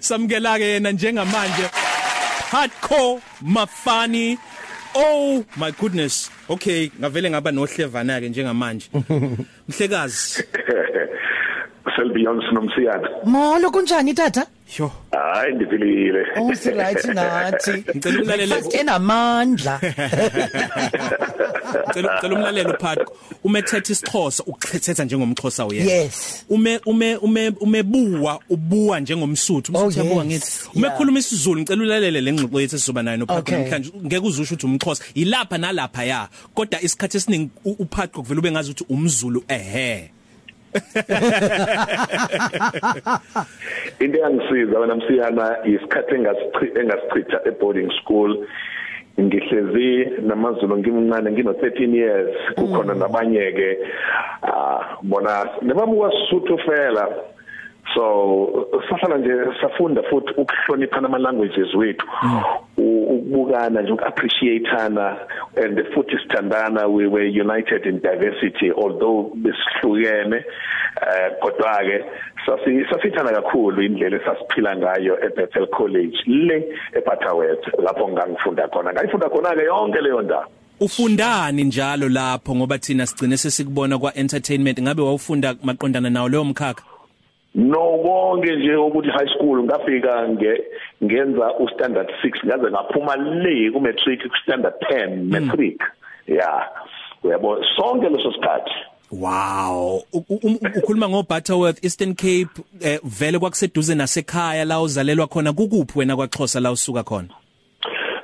samukela ke yena njengamanje. Hardcore mafani. Oh my goodness. Okay ngavele ngaba nohlevana ke njengamanje. Mhlekazi. Selbeyond nomsiyana Molo kunjani tata? yo hayi ndiphilile Oh si right nathi. ngicela ukulalela First enamandla. ngicela ngicela umlalelo phatho umethetha isixhosa ukuthetha njengomxhosa uyena Yes. ume ume ume umebuwa ubuwa njengomsuthu. Oh, umsuthu yabuwa yes. ngithi umekhuluma isiZulu. Ngicela ulalele lengxoxo yethu sizoba nayo nophatho Okay. namhlanje ngeke uzusho ukuthi umxhosa. Ilapha nalapha ya. Kodwa isikhathi esiningi u- uphatho kuvela ube ngazi ukuthi umzulu ehe. into engisiza wena msiyana isikhathi engasichitha engasichitha e boarding school. Ngihlezi namazulu ngimncane ngino 13 years kukhona nabanye ke ah bona nebabuka sisuthu fela. So sahlala nje safunda futhi ukuhlonipha ama languages wethu. U- ukubukana nje ukuappreciateana and futhi sithandana we were united in diversity although besihlukene eh kodwa ke sasi sasithana kakhulu indlela esasiphila ngayo e Bethel College le eButterworth lapho ngangifunda khona. Ngayifunda khona ke yonke leyo ndawo. Ufundani njalo lapho ngoba thina sigcine sesikubona kwa entertainment ngabe wawufunda maqondana nawo leyo mkhakha? No konke nje ukuthi high school ngafika nge ngenza u standard 6 ngaze ngaphuma le ku matric ku standard 10 matric. Yeah uyabo sonke leso sikhathi. Wow. U- u- u- ukhuluma ngo Butterworth Eastern Cape eh, vele kwakuseduze nasekhaya la uzalelwa khona. Kukuphi wena kwaXhosa la usuka khona?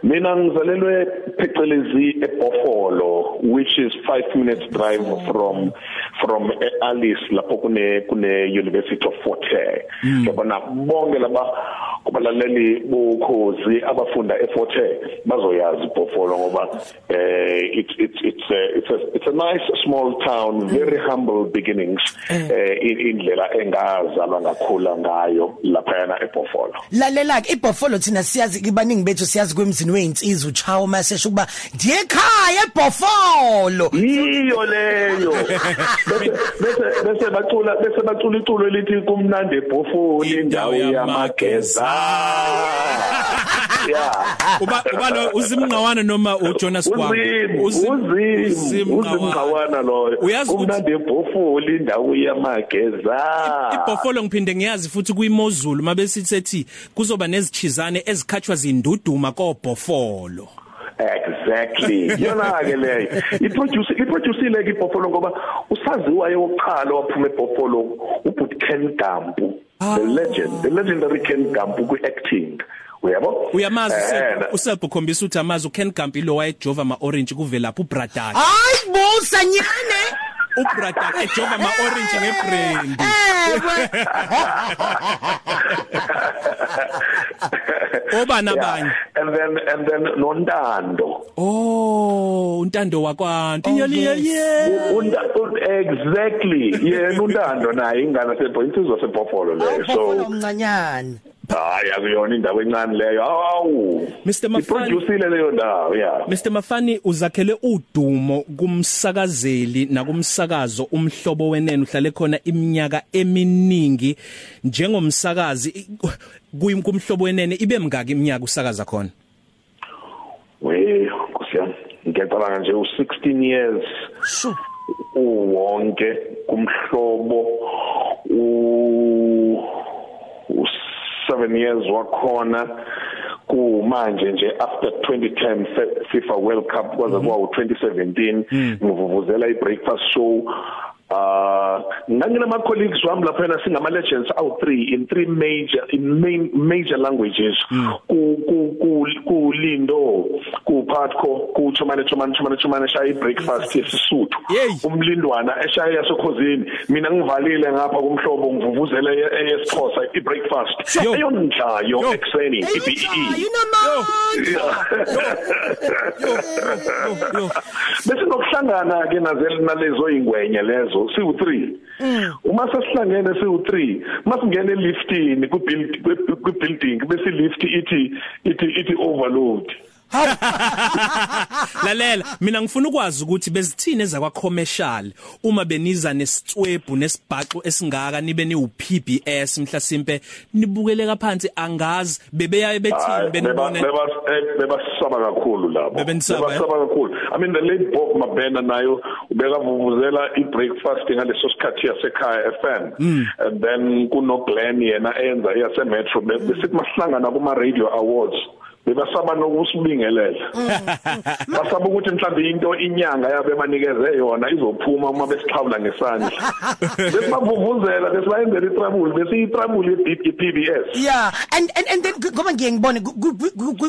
Mina ngizalelwe phecelezi eBofolo which is 5 minutes drive from from eh, Alice lapho kune kune University of Fort Hare. Yabona bonke laba kubalaleli bokhozi abafunda eFort Hare bazoyazi iBofolo ngoba eh it's it's it's a, it's a it's a nice small town very humble beginnings eh. in- indlela engazalwa ngakhula ngayo lapha yana eBofolo Lalela ke iBuffalo thina siyazi ibaningi bethu siyazi kwemzini weinsizwa uchawo masesho kuba ndiye ekhaya eBuffalo. yiyo leyo. Bese bese bese bacula bese bacula iculo elithi kumnandi ebhofoli indawo yamageza yeah uba uba lo uzimnqawana noma uJonas Gwamba uzim uzim uzimqawana loyo. Uyazi ukuthi- kumnandi ebhofoli indawo yamageza ibhofolo ngiphinde ngiyazi futhi kuyimozulu mabesithi kuzoba nezichizane ezikhatshwa zinduduma kobhofolo. Exactly. Yona ke leyo. Iproduce iproducile ke ibhofolo ngoba usaziwayo oqala waphuma ebhofolo ubut Ken Gampu the legend the legendary Ken Gampu ku acting uyabo? Uyamazi Eh, usepho usepho khombisa ukuthi amazi uKen Gampi lo wayejova ama orange kuvelapha uBradak Hayi busa nyane. uBradak ejova ama orange ngebrand obana yeah. abanye and then and then nontando oh untando wakwanti Oh, yeli yes. yeli Unda, un- exactly yena untando naye ingane sebhoyisizwe sebhofolo leyo Buffalo so mncanyana. Hayi akuyona indawo encane leyo. Awu Mr. Mafani- iproduceile leyo ndawo yeah Mr Mafani uzakhele udumo kumsakazeli nakumsakazo umhlobo wenene uhlale khona iminyaka eminingi njengomsakazi. Kumhlobo wenene ibe mngaki iminyaka usakaza khona? We kusiyami ngiyacabanga nje u16 years. Sho. uwonke kumhlobo u u7 years wakhona kumanje nje after 2010 Fe- FIFA World Cup kwaze kwa u2017 ngivuvuzela ibreakfast show. Uh nganginama colleagues wami lapha singama legends awu 3 in three major in main major languages. Ku ku ku ku Lindo ku Patco ku Chomane Chomane Chomane Chomane shaya ibreakfast yesisuthu. Yey. umlindwana eshaya yasekhosini. Mina ngivalile ngapha kumhlobo ngivuvuzela eyesixhosa ibreakfast. Yo. eyondlayo Yo. ekseni Hey, ibe yinamandla. yo. Bese nokuhlangana ke nazel nalezo ingwenye lezo siwu3 uma sesihlangene siwu3 masingena eliftini ku build ku building bese lift ithi ithi ithi overload. lalela mina ngifuna ukwazi ukuthi bezithini ezakwa commercial uma beniza nesitswebhu nesibhaxo esingaka nibe ni uPBS mhlasimpe nibukeleka phansi angazi bebeya bethini benibona bebasaba kakhulu labo. Bebasaba kakhulu. I mean the late bob mabena nayo ubeka vuvuzela i-breakfast ngaleso sikhathi yasekhaya FM mm. and then kuno Glenn yena enza yase Metro besithi mahlangana kuma radio awards. Bebasaba nokusibingelela basaba ukuthi mhlawumbe into inyanga yabe banikeze yona izophuma uma besihlawula ngesandla. Besibavuvuzela besibayenzela itrabule bese itrabule ye-PBS yeah and and and then ngoba ngiye ngibone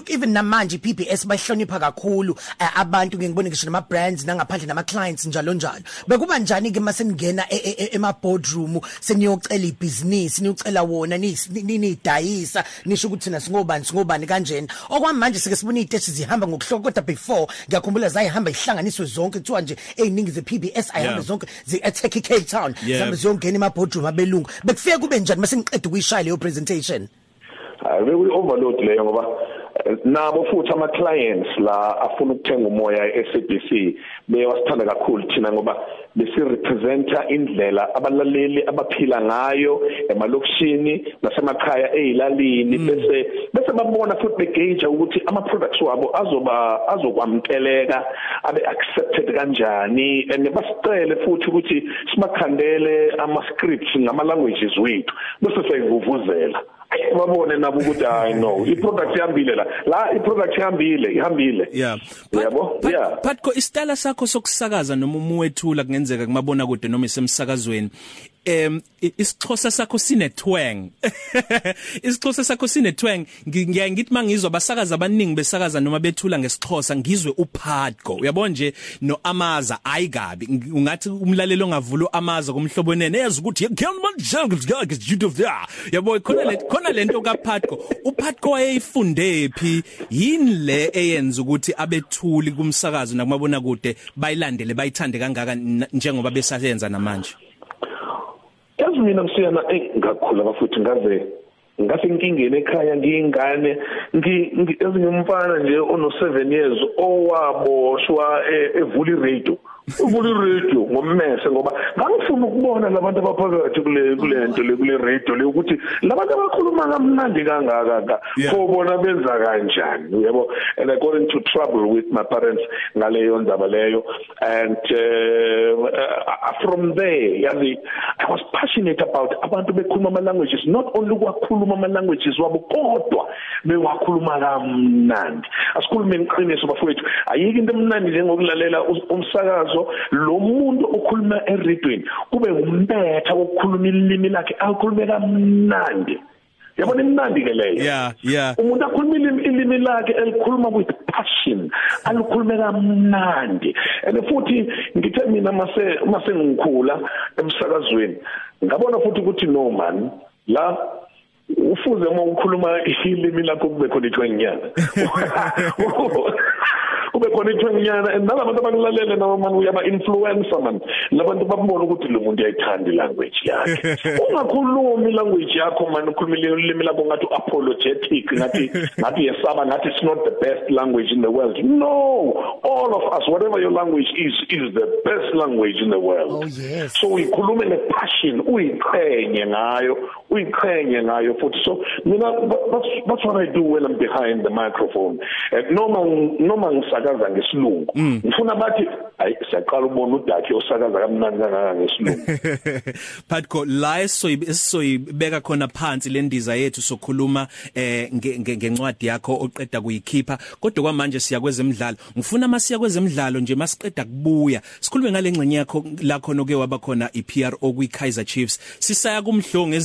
even namanje PBS bahlonipha kakhulu eh, abantu ngiye ngibone ngisho nama brands nangaphandle nama clients njalo njalo. Bekuba njani ke mase ningena e, e, e, ema boardroom seniyocela ibusiness niyocela wona nidayisa nisho ukuthi thina singobani singobani kanjena? Okwamanje sike sibona iziteshi zihamba ngokuhloko kodwa before ngiyakhumbula zayihamba ihlanganiswe zonke kuthiwa nje eziningi ze PBS ayihamba zonke zi attack Cape Town zihambe ziyongena ema boardroom abelungu. Bekufike kube njani mase ngiqeda ukuyishaya leyo presentation? Hayi bekuyi overload leyo ngoba nabo futhi ama clients la afuna ukuthenga umoya eSABC bewasithanda kakhulu thina ngoba besi representa indlela abalaleli abaphila ngayo emalokishini nasemakhaya ezilalini mm. bese bese babona futhi begauge ukuthi ama products wabo azoba azokwamkeleka abe accepted kanjani. And basicele futhi ukuthi sibakhandele ama scripts ngama languages wethu bese siyivuvuzela babone nabo ukuthi hayi no iproduct ihambile la. La iproduct ihambile ihambile. Yeah. Yabo? yeah. but istala sakho sokusakaza noma umuwethula kungenzeka kumabona kude noma isemsakazweni em isixhosa sakho sinethwang isixhosa sakho sinethwang ngiya ngithi mangizwa basakaza abaningi besakaza noma bethula ngesixhosa ngizwe uphadgo. Uyabona nje? No amaza ayikabi ungathi umlalelo ongavula amaza komhlobo nene yazi ukuthi yabo khona le khona lento kaphadgo. Uphadgo wayeyifunde phi? Yini le eyenza ukuthi abethuli kumsakazo nakumabona kude bayilandele bayithande kangaka njengoba besayenza namanje? Yazi mina msiyana engakhula bafuthi ngaze ngase inkingeni ekhaya ngiyingane ngizingumfana nje ono 7 years owaboshwa e-, evula iradio uvula iradio ngommese ngoba ngangifuna ukubona labantu abaphakathi kule kulento le kule radio le ukuthi labantu abakhuluma kamnandi kangaka phobona benza kanjani uyabo? And i got into trouble with my parents ngaleyo ndaba leyo and uh, uh, from there yazi i was passionate about abantu bekhuluma ama languages not only kwakhuluma ama languages wabo kodwa bewakhuluma kamnandi. Asikhulume iqiniso bafowethu ayike into emnandi njengokulalela umsakazo ngazo lo muntu okhuluma eradweni kube umbetha wokukhuluma ilimi lakhe akhulume kamnandi. Yabona imnandi ke leyo? Yeah yeah. Umuntu akhuluma ilimi lakhe elikhuluma with passion alikhulume kamnandi. And futhi ngithe mina mase mase ngikhula emsakazweni ngabona futhi ukuthi no man la ufuze uma ukhuluma ilimi lakho kube khona ithwenyana kube khona ithwenyana and nalabantu abakulalela nabo man uyaba influencer man labantu babona ukuthi lo muntu uyayithanda language yakhe. Ungakhulumi language yakho man ukhuluma ilimi lakho ngathi apologetic ngathi ngathi yesaba ngathi it's not the best language in the world. No! All of us whatever your language is is the best language in the world. Oh, yes. so uyikhulume nepassion uyiqhenye ngayo uyiqhenye ngayo futhi. So mina that's, that's what I do when I'm behind the microphone. Uh, noma noma ngisakaza ngesilungu mm. ngifuna bathi ayi siyaqala ubona udakhe osakaza kamnandi kangaka ngesilungu. Patko la esisoyibeka khona phansi le ndiza yethu sokhuluma eh ngencwadi yakho oqeda kuyikhipha. Kodwa kwamanje siya kwezemidlalo. Ngifuna masiya kwezemidlalo nje masiqeda kubuya sikhulume ngale ngcenye yakho la khona oke waba khona iPRO kwi Kaizer Chiefs. Sisaya kumhlongo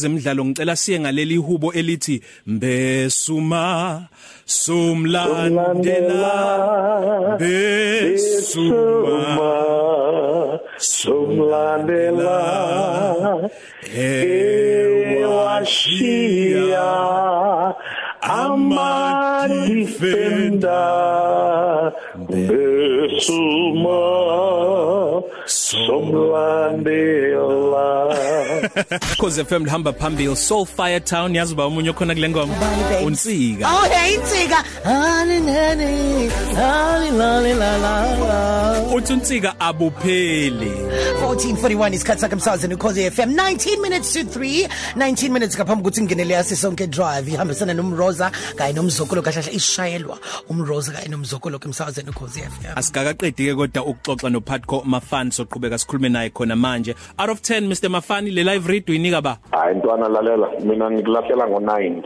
ezemidlalo ngicela siye ngaleli hubo elithi mbesuma sumlandela besuma sumlandela ewashia ama defender besuma sumlandela Cause FM lihamba phambili. Soul Fire Town yazi ba umunye khona kule ngoma? Unsika. Oh hey insika hani nani hani la la la. Uthi unsika abupheli. 1441 isikhathi sakhe emsazweni ukhoze FM 19 minutes to 3 19 minutes ngaphambi ukuthi ngingenele yasi sonke drive. Ihambisana nomroza kanye nomzokolo kahlahla ishayelwa umroza kanye nomzokolo emsazweni ukhoze FM asigakaqedi ke kodwa ukuxoxa no Patco Mafani soqhubeka sikhulume naye khona manje. Out of 10 Mr Mafani le live read uyinika ba hayi ntwana lalela. Mina ngikulahlela ngo9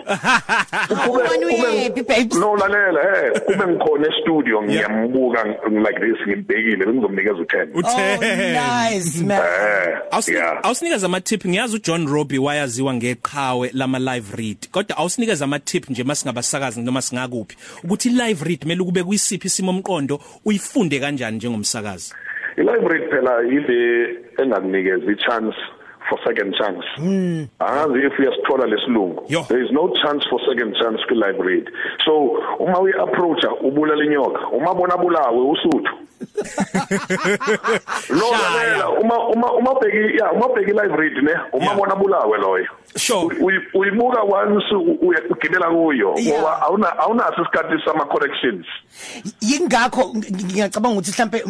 Wena uyephi babes no lalela eh kube ngikhona e-studio ngiyambuka like this ngimbhekile bengizomnikeza u10 Oh u10 nice man. Eh Awusinika yeah. awusinikeza ama tip ngiyazi uJohn Robbie wayaziwa ngeqhawe lama live read kodwa awusinikeza ama tip nje masingabasakazi noma singakuphi ukuthi live read kumele kube kuyisiphi isimo omqondo uyifunde kanjani njengomsakazi? I-library phela yile engakunikeza i-chance for second chance. Mm. angazi if uyasithola lesilungu there is no chance for second chance kwi-library so uma uyi-approacha ubulala inyoka uma bona bulawe usuthu. Shaya. lalela uma uma uma bheki ya uma bheki live read ne uma bona bulawe loyo. Sure. Uyi- uyibuka once u- ugibela kuyo ngoba awuna awunaso isikhathi sama corrections. Yingakho ngiyacabanga ukuthi mhlambe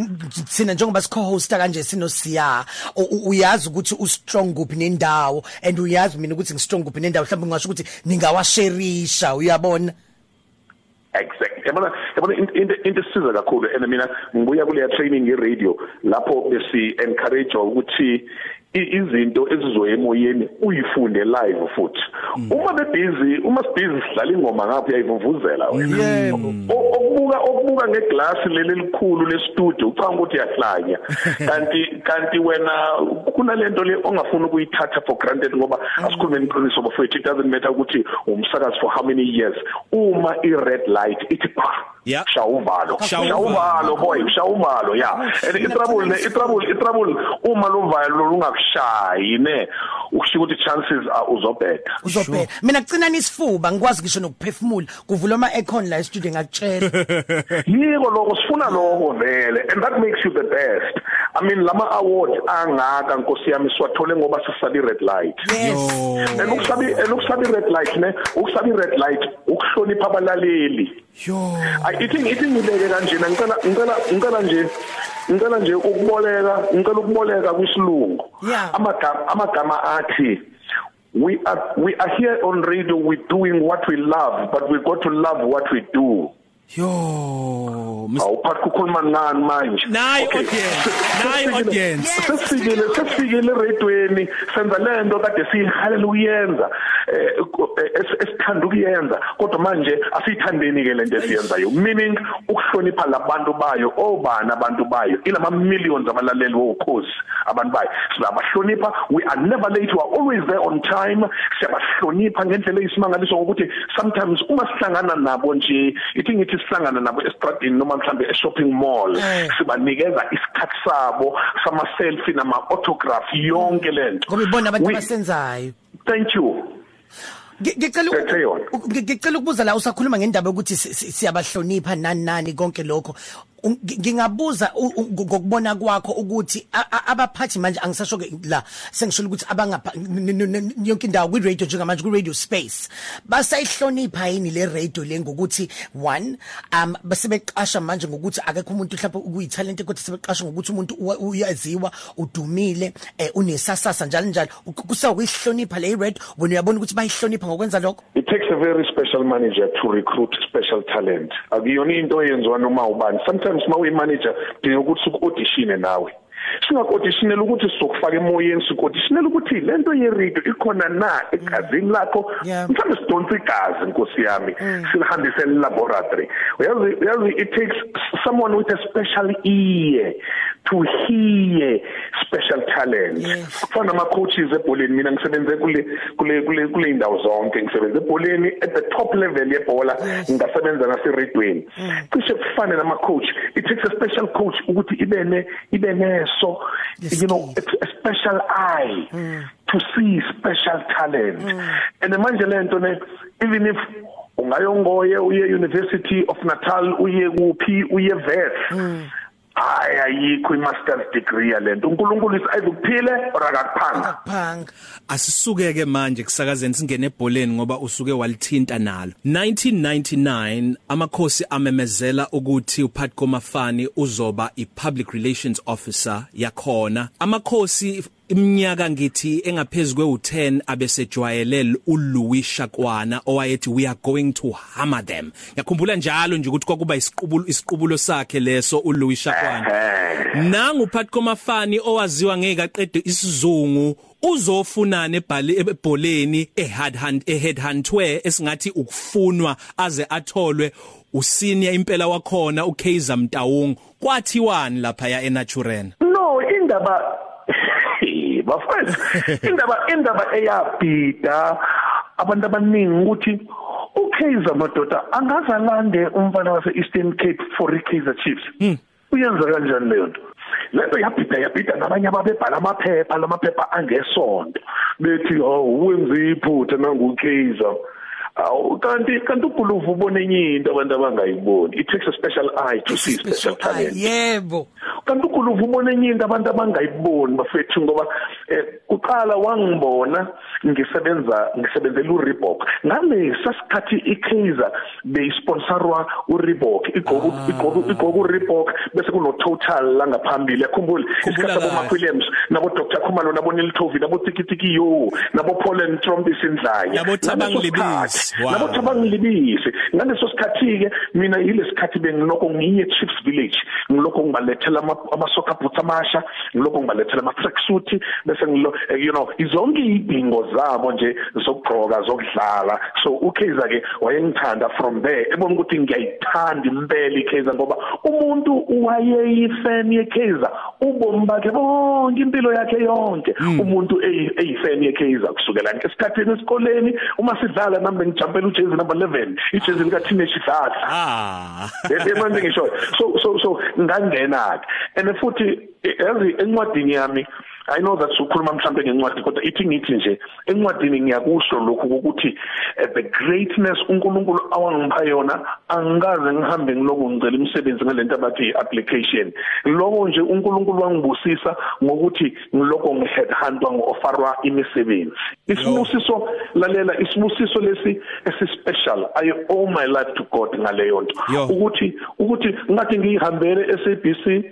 sina njengoba sikho-hosta kanje sinosiya u- u- uyazi ukuthi ustrong kuphi nendawo and uyazi mina ukuthi ngistrong kuphi nendawo mhlawumbe ngingasho ukuthi ningawasherisha uyabona? Exactly. Yabona yabona in- into into esisiza kakhulu and mina ngibuya kuleya training ye radio lapho besi encourage ukuthi i- izinto ezizoya emoyeni uyifunde live futhi. Uma bebusy uma sibhizi sidlala ingoma ngapha uyayivuvuzela wena. Yebo. O- okubuka okubuka ngeglass leli likhulu lestudio ucanga ukuthi uyahlanya. Kanti kanti wena kunalento le ongafuni ukuyithatha for granted ngoba asikhulume iqiniso bafowethu it doesn't matter ukuthi umsakazi for how many years? Uma i red light ithi pa Yeah. shawuvalo Shawuvalo. boy. Shawuvalo yeah and i trouble ne i trouble i trouble uma lo valo lungakushayi ne? Ukusho ukuthi chances are uzobheka uzobheka mina kucina isifuba ngikwazi ngisho nokuphefumula. Kuvula ama aircon la e-studio ngakutshela. Yiko lokho sifuna lokho vele. And that makes you the best. I mean lama awards angaka nkosi yami siwathole ngoba sisabi red light. Yes. And ukusabi ukusabi red light ne ukusabi red light ukuhlonipha abalaleli. Yo. I ithi ithi ngibeke kanjena ngicela ngicela ngicela nje ngicela nje ukuboleka ngicela ukuboleka kwisilungu. Yeah. amagama amagama athi we are we are here on radio we doing what we love but we got to love what we do. Yo awuphathi ukukhuluma ngani manje Nayi audience, nayi audience. sesifikile sesifikile eradweni senza lento kade siyihalela uyenza eh eh, esithanda ukuyenza kodwa manje asiyithandeni ke lento esiyenzayo. Meaning ukuhlonipha labantu bayo obani abantu bayo ilama millions abalaleli wokhozi abantu bayo. Siyabahlonipha we are never late we are always there on time. Siyabahlonipha ngendlela eyisimangaliso ngokuthi sometimes uma sihlangana nabo nje ithi ngithi sihlangana nabo estradini noma mhlambe e-shopping mall Eh. sibanikeza isikhathi sabo sama selfie nama autograph yonke lento ngoba ibona abantu We- abasenzayo. Thank you. Ngi- ngicela uku- Phethe yona. u- ngi- ngicela ukubuza la usakhuluma ngendaba yokuthi si- si- siyabahlonipha nani nani konke lokho U- ngi- ngingabuza u- u- ngokubona kwakho ukuthi a- a- abaphathi manje angisasho ke la sengisholo ukuthi abangapha n- n- n- yonke indawo kwi radio njengamanje ku radio space. Basayihlonipha yini le radio le ngokuthi one um basebeqasha manje ngokuthi akekho umuntu mhlawumbe ukuyithalente kodwa sebeqasha ngokuthi umuntu uwa- uyaziwa udumile eh, unesasasa njalo njalo. Kusawukuyihlonipha le radio wena uyabona ukuthi bayihlonipha ngokwenza lokho? It takes a very special manager to recruit special talent. Akuyona into eyenziwa noma ubani. Sometimes mawuyi-manager dinga ukuthi uku-auditione nawe. Singaku-auditionela ukuthi sizokufaka emoyeni siku-auditionela ukuthi le nto yerido ikhona na egazini lakho. Yeah. mhlawumbe sidonsa igazi nkosi yami silihambise elaboratory uyazi uyazi it takes someone with a special ear. To hear special talent Yes. kufana nama coaches ebholeni mina ngisebenze kule kule kule kule indawo zonke ngisebenze ebholeni at the top level yebhola ngasebenza naseredweni. Cishe kufane nama coach it takes a special coach ukuthi ibe ne ibe neso The you know skill. a, a special eye to see special talent. And manje lento ne even if ungayongoye uye University of Natal uye kuphi uye vet hayi ayikho i-masters degree yalento. uNkulunkulu isize ukuphile or akakuphanga akuphanga asisuke ke manje kusakazeni singene ebholeni ngoba usuke walithinta nalo. 1999 amakhosi amemezela ukuthi uPhatko Mafani uzoba ipublic relations officer yakhona. Amakhosi iminyaka ngithi engaphezulu kwe10 abesejwayele uLouis Shakwana owayethi we are going to hammer them. Ngiyakhumbula njalo nje ukuthi kwakuba isiqubulo isiqubulo sakhe leso uLouis Shakwana nangu Phatko Mafani owaziwa ngeke aqede isizungu uzofunana ebhali ebholeni eheadhunt eheadhuntwe esingathi ukufunwa aze atholwe usenior impela wakhona uKaizer Mtawung kwathiwani lapha ya eNaturen no indaba bafethu indaba indaba eyabhida abantu abaningi ukuthi uKaizer madoda angazalande umfana wase Eastern Cape for iKaizer Chiefs. Uyenza kanjani leyo nto? Lento yabhida yabhida nabanye ababebhala amaphepha lamaphepha angesonto. Bethi hawu wenze iphutha nanguKaizer. Awu kanti kanti uGuluvu ubone enye into abantu abangayiboni. It takes a special eye to see special talent. yebo. Kanti uGuluvu ubone enye into abantu abangayiboni bafethu ngoba eh, uqala wangibona ngisebenza ngisebenzela uReebok. Ngalesa sikhathi iKaizer beyisponsorwa uReebok. Igqoku igqoku igqoku uReebok bese kuno total la ngaphambili yakhumbula isikhathi kahle. abo Williams nabo Dr Khumalo nabo Niltovi nabo Tikitiki yo nabo Paul and Trombis indlaya Nabo Thabang Ngaleso Libisi. Sikhathi, Wow. nabo Thabang Libisi ngaleso sikhathi ke mina yilesikhathi benginoko ngiye Chiefs Village. Ngiloko ngibalethela ama- ama soccer boots amasha. Ngiloko ngibalethela ama track suit bese ngilo eh, you know izonke ibingo zabo nje zokugqoka zokudlala. So uKaizer ke wayengithanda from there. Ebona ukuthi ngiyayithanda impela iKaizer ngoba umuntu wayeyifan yeKaizer. Ubomi bakhe bonke impilo yakhe yonke. Umuntu eyi- eyifan yeKaizer kusukela ngesikhathini esikoleni. Uma sidlala nami bengijampela ujezi number 11 ijezi lika Tinesh Dladla ah yebo ngisho so so so ngangena ke and futhi yazi encwadini yami I know that ukhuluma mhlambe ngencwadi kodwa ithi ngithi nje encwadini ngiyakusho lokhu ukuthi eh, the greatness uNkulunkulu awangipha yona angikaze ngihambe ngiloku ngicela imisebenzi ngalento abathi application lokho nje uNkulunkulu wangibusisa ngokuthi ngiloko ngiheadhuntwa ngoofferwa imisebenzi. Isibusiso lalela isibusiso lesi esispecial i owe my life to God ngaleyo nto. Yo. ukuthi ukuthi ngathi ngihambele SABC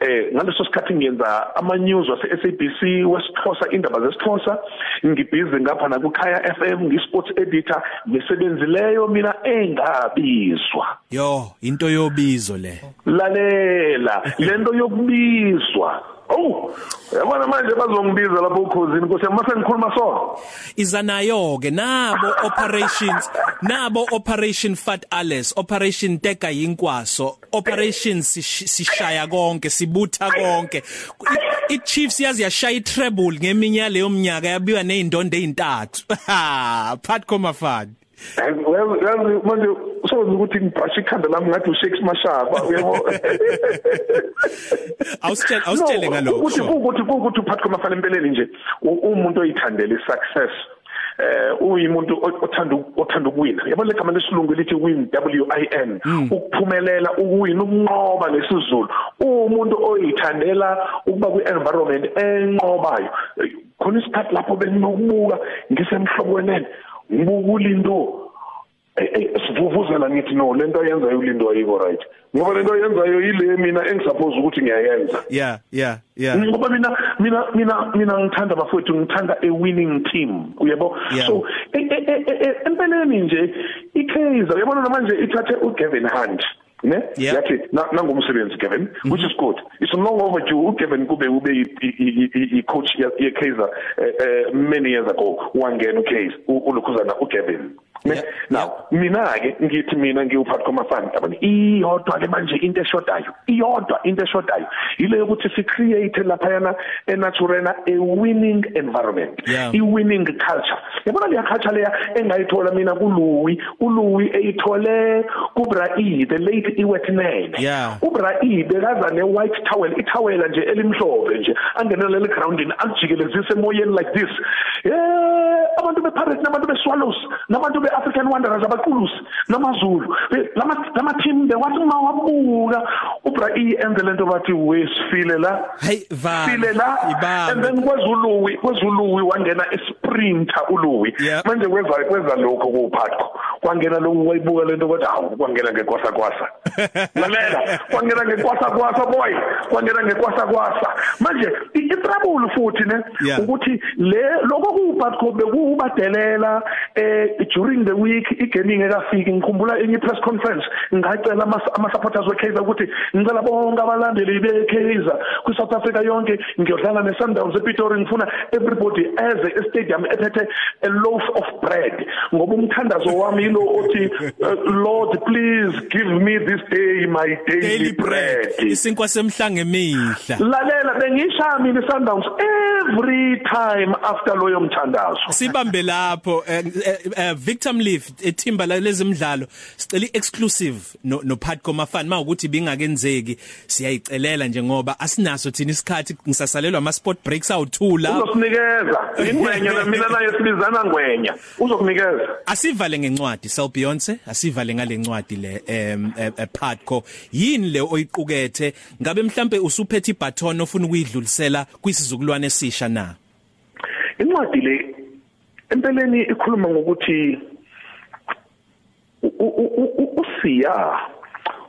eh ngaleso sikhathi ngiyenza ama news wase SABC wesixhosa indaba zesixhosa. Ngibhizi ngapha na kukhaya FM ngisports editor ngisebenzileyo mina engabizwa. Yo into yobizo le. Lalela lento yokubizwa. Oh yabona manje bazongibiza lapho ukhosini Nkosi yami mase ngikhuluma so iza nayo ke nabo operations nabo operation fat alles operation teka yinkwaso operation sish- sishaya konke sibutha konke. I- i Chiefs yazi yashaya treble ngeminya leyo mnyaka yabiwa nezindondo ezintathu ha Patco Mafani yazi manje soze ukuthi ngibhashe ikhanda lami ngathi uShakes Mashaba uyabo? Awusitshele awusitshele ngalokho. ukuthi ukuthi ukuthi uphathi kwamafana empeleni nje umuntu oyithandela isuccess eh uyimuntu othanda othanda ukuwina. Yabo legama lesilungu lithi win W I N ukuphumelela ukuwina ukunqoba ngesizulu umuntu oyithandela ukuba kwi environment enqobayo khona isikhathi lapho benginokubuka ngisemhlobweni ngibuka ulindo Eh, eh, sivuvuzela ngithi no lento ayenzayo ulindo ayiko right. Ngoba lento ayenzayo yile mina engisuppose ukuthi ngiyayenza. Yeah yeah yeah. Ngoba mina mina mina mina ngithanda bafowethu ngithanda a winning team uyabo? Yeah. so e- e- e- e- empeleni nje iKaizer uyabona namanje ithathe uGavin Hunt. Ne? Yeah. yathi na- nangumsebenzi Gavin which is good. It's long overdue uGavin kube ube i- i- i- i coach ye ye Kaizer eh, eh, many years ago. Wangena uKaizer ulukhuzana uGavin ne Yeah. Now mina ke ngithi mina ngiwuphathi kwamafani yabona? Iyodwa ke manje into eshodayo iyodwa into eshodayo. Ile yokuthi si create lapha yana eNaturena a winning environment Yeah. i winning culture. Yabona le culture leya engayithola mina kuLouis uLouis eyithole kuBrai the late iwetnene Yeah. uBrai bekaza ne white towel ithawela nje elimhlophe nje angenela le groundini akujikelezise emoyeni like this. Eh abantu bePirates nabantu beSwallows nabantu be African Wanderers abaqulusi namaZulu lama lama team bewathi uma wabuka ubra iyenze lento bathi wesifile la. Hey va file la and then kwezuluwi kwezuluwi wangena isprinter uluwi manje kweza kweza lokho kuphatho kwangena lo wayibuka lento bathi hawu kwangena ngekwasa kwasa lalela kwangena ngekwasa kwasa boy. Kwangena ngekwasa kwasa manje itrabule futhi ne ukuthi le lokho kuphatho bekubadelela eh during the week igaming ekafiki ngikhumbula enye press conference ngacela ama supporters weKaizer ukuthi ngicela bonke abalandeli beKaizer ku South Africa yonke ngiyodlala neSundowns ePitori ngifuna everybody eze estadium ethethe a loaf of bread. Ngoba umthandazo wami lo othi uh, Lord please give me this day my daily, daily bread. isinkwa semhlanga emihla lalela bengisha mina iSundowns every time after loyo mthandazo. Sibambe lapho uh, Victor Mliff ethimba lezimidlalo sicela exclusive no, no Patco Mafani mawukuthi bingakenzeki siyayicelela nje ngoba asinaso thina isikhathi ngisasalelwa ama sport breaks awuthula. Uzosinikeza ingwenya mina naye sibizana ngwenya. Uzokunikeza asivale ngencwadi Sel Beyonce asivale ngale ncwadi le em Patco yini le oyiqukethe? Ngabe mhlambe usuphethe ibaton ofuna ukuyidlulisela kwisizukulwane esisha na? Incwadi le empeleni ikhuluma ngokuthi usiya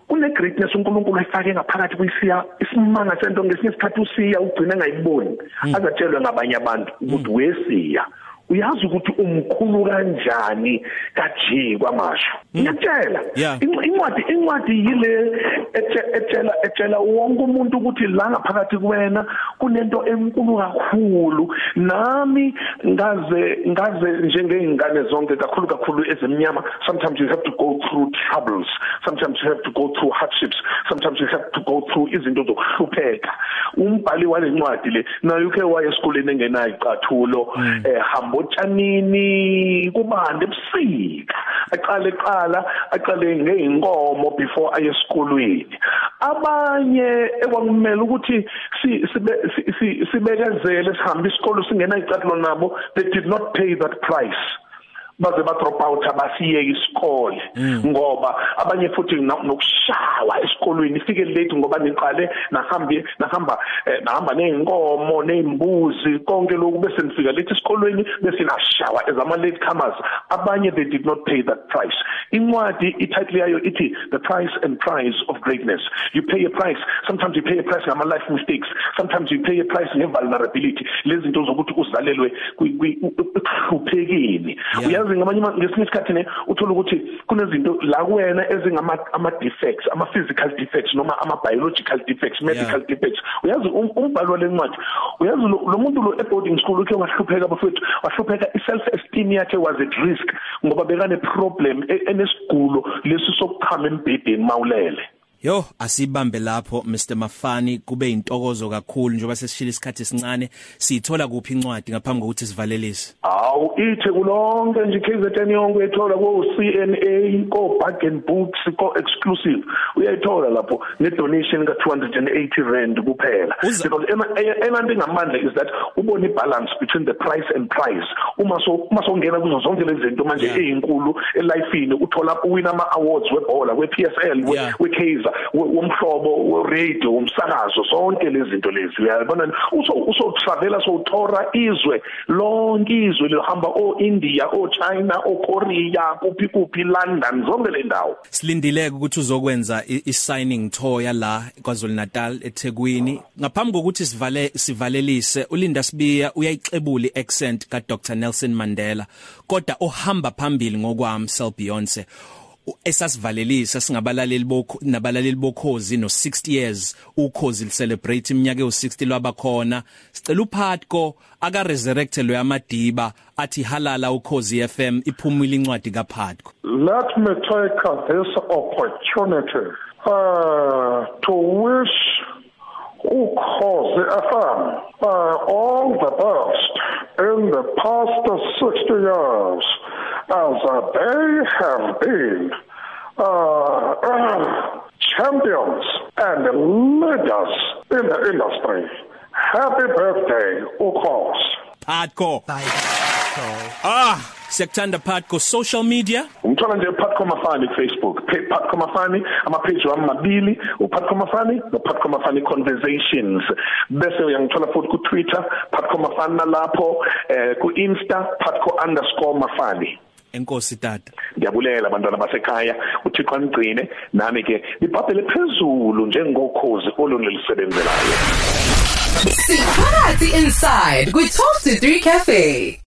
une greatness uNkulunkulu ayifake ngaphakathi kuyisiya isimanga sento ngesinye isikhathi usiya ugcina ngayiboni hmm. azatshelwe ngabanye abantu ukuthi wesiya uyazi ukuthi umkhulu kanjani kaji kwamasho hmm. ngiyatshela. Incwadi incwadi yile etshela etshela wonke umuntu ukuthi la ngaphakathi kuwena kunento enkulu kakhulu. Nami ngaze ngaze njengezingane zonke kakhulu kakhulu ezemnyama sometimes you have to go through troubles sometimes you have to go through hardships sometimes you have to go through izinto zokuhlupheka. Umbhali wale ncwadi le naye ukhe waye esikoleni engenayo icathulo hmm. eh otshanini kubande ebusika. Aqale eqala aqale ngeinkomo before aye esikolweni. Abanye ekwakumele ukuthi sibekezele sihambe isikolo singena icathulo nabo they did not pay that price. Baze ba drop out abasiyeke isikole mm. ngoba abanye futhi nokushawa esikolweni ifike late ngoba niqale nahambe nahamba eh, nahamba neinkomo nezimbuzi konke lokhu bese nifika late esikolweni bese nashawa as ama late comers abanye they did not pay that price incwadi ititle yayo ithi the price and price of greatness you pay a price sometimes you pay a price ngama life mistakes sometimes you pay a price nge vulnerability lezi zinto zokuthi uzalelwe kuhluphekini uyazi ngamanye ngesinye isikhathi ne uthola ukuthi kunezinto la kuwena ezingama ama defects ama physical defects noma ama biological defects medical yeah. defects uyazi um, umbhalo walencwadi uyazi lo muntu lo e boarding school ukhe wahlupheka bafethu wahlupheka i self esteem yakhe was at risk ngoba bekane problem e, enesigulo lesi sokuchama embhedeni mawulele Yo asibambe lapho Mr Mafani kube intokozo kakhulu njengoba sesishila isikhathi esincane. Sithola kuphi incwadi ngaphambi kokuthi sivalelise? Awu ithe kulonke nje KZN yonke ethola ko CNA ko bargain books ko exclusive uyayithola lapho ne donation ka 280 rand kuphela. Because enanto engamandla is that ubone ibalance between the price and price. Uma so uma songena kuzo zonke lezi zinto manje ezinkulu elifeini uthola uwina ama awards webhola we PSL we Kaizer womhlobo we-radio umsakazo zonke lezi zinto lezi. Uyabona? Uso travela so uthora izwe lonke izwe lihamba o India o China o Korea kuphi kuphi London zonke le ndawo. Silindileke ukuthi uzokwenza i-signing tour yala kwaZulu Natal eThekwini. Ngaphambi kokuthi sivale sivalelise uLinda Sibiya uyayixebula iaccent ka Dr Nelson Mandela kodwa ohamba phambili ngokwami Sel Beyonce esasivalelisa singabalaleli bokho nabalaleli bokhozi no 60 years ukhozi celebrate iminyaka ewu60 lwabakhona sicela uphatko aka resurrect lo yamadiba athi halala ukhozi FM iphumile incwadi kaphatko. Let me take this opportunity uh to wish ukhozi FM uh, all the best in the past 60 years. As uh, they have been uh, uh, champions and leaders in the industry. Happy birthday, Ukos. Hardcore. Ah. siyakuthanda Pat go social media Umthola nje Patco Mafani Facebook Pa- Patco Mafani ama page wami mabili uPatco Mafani no Patco Mafani Conversations bese uyangithola futhi ku Twitter Patco Mafani nalapho eh ku Insta Patco_Mafani enkosi tata Ngiyabulela abantwana basekhaya uThixo angcine nami ke ibhabhele phezulu njengokhozi olunelisebenzelayo Sikhathi inside kwi 12 to 3 cafe.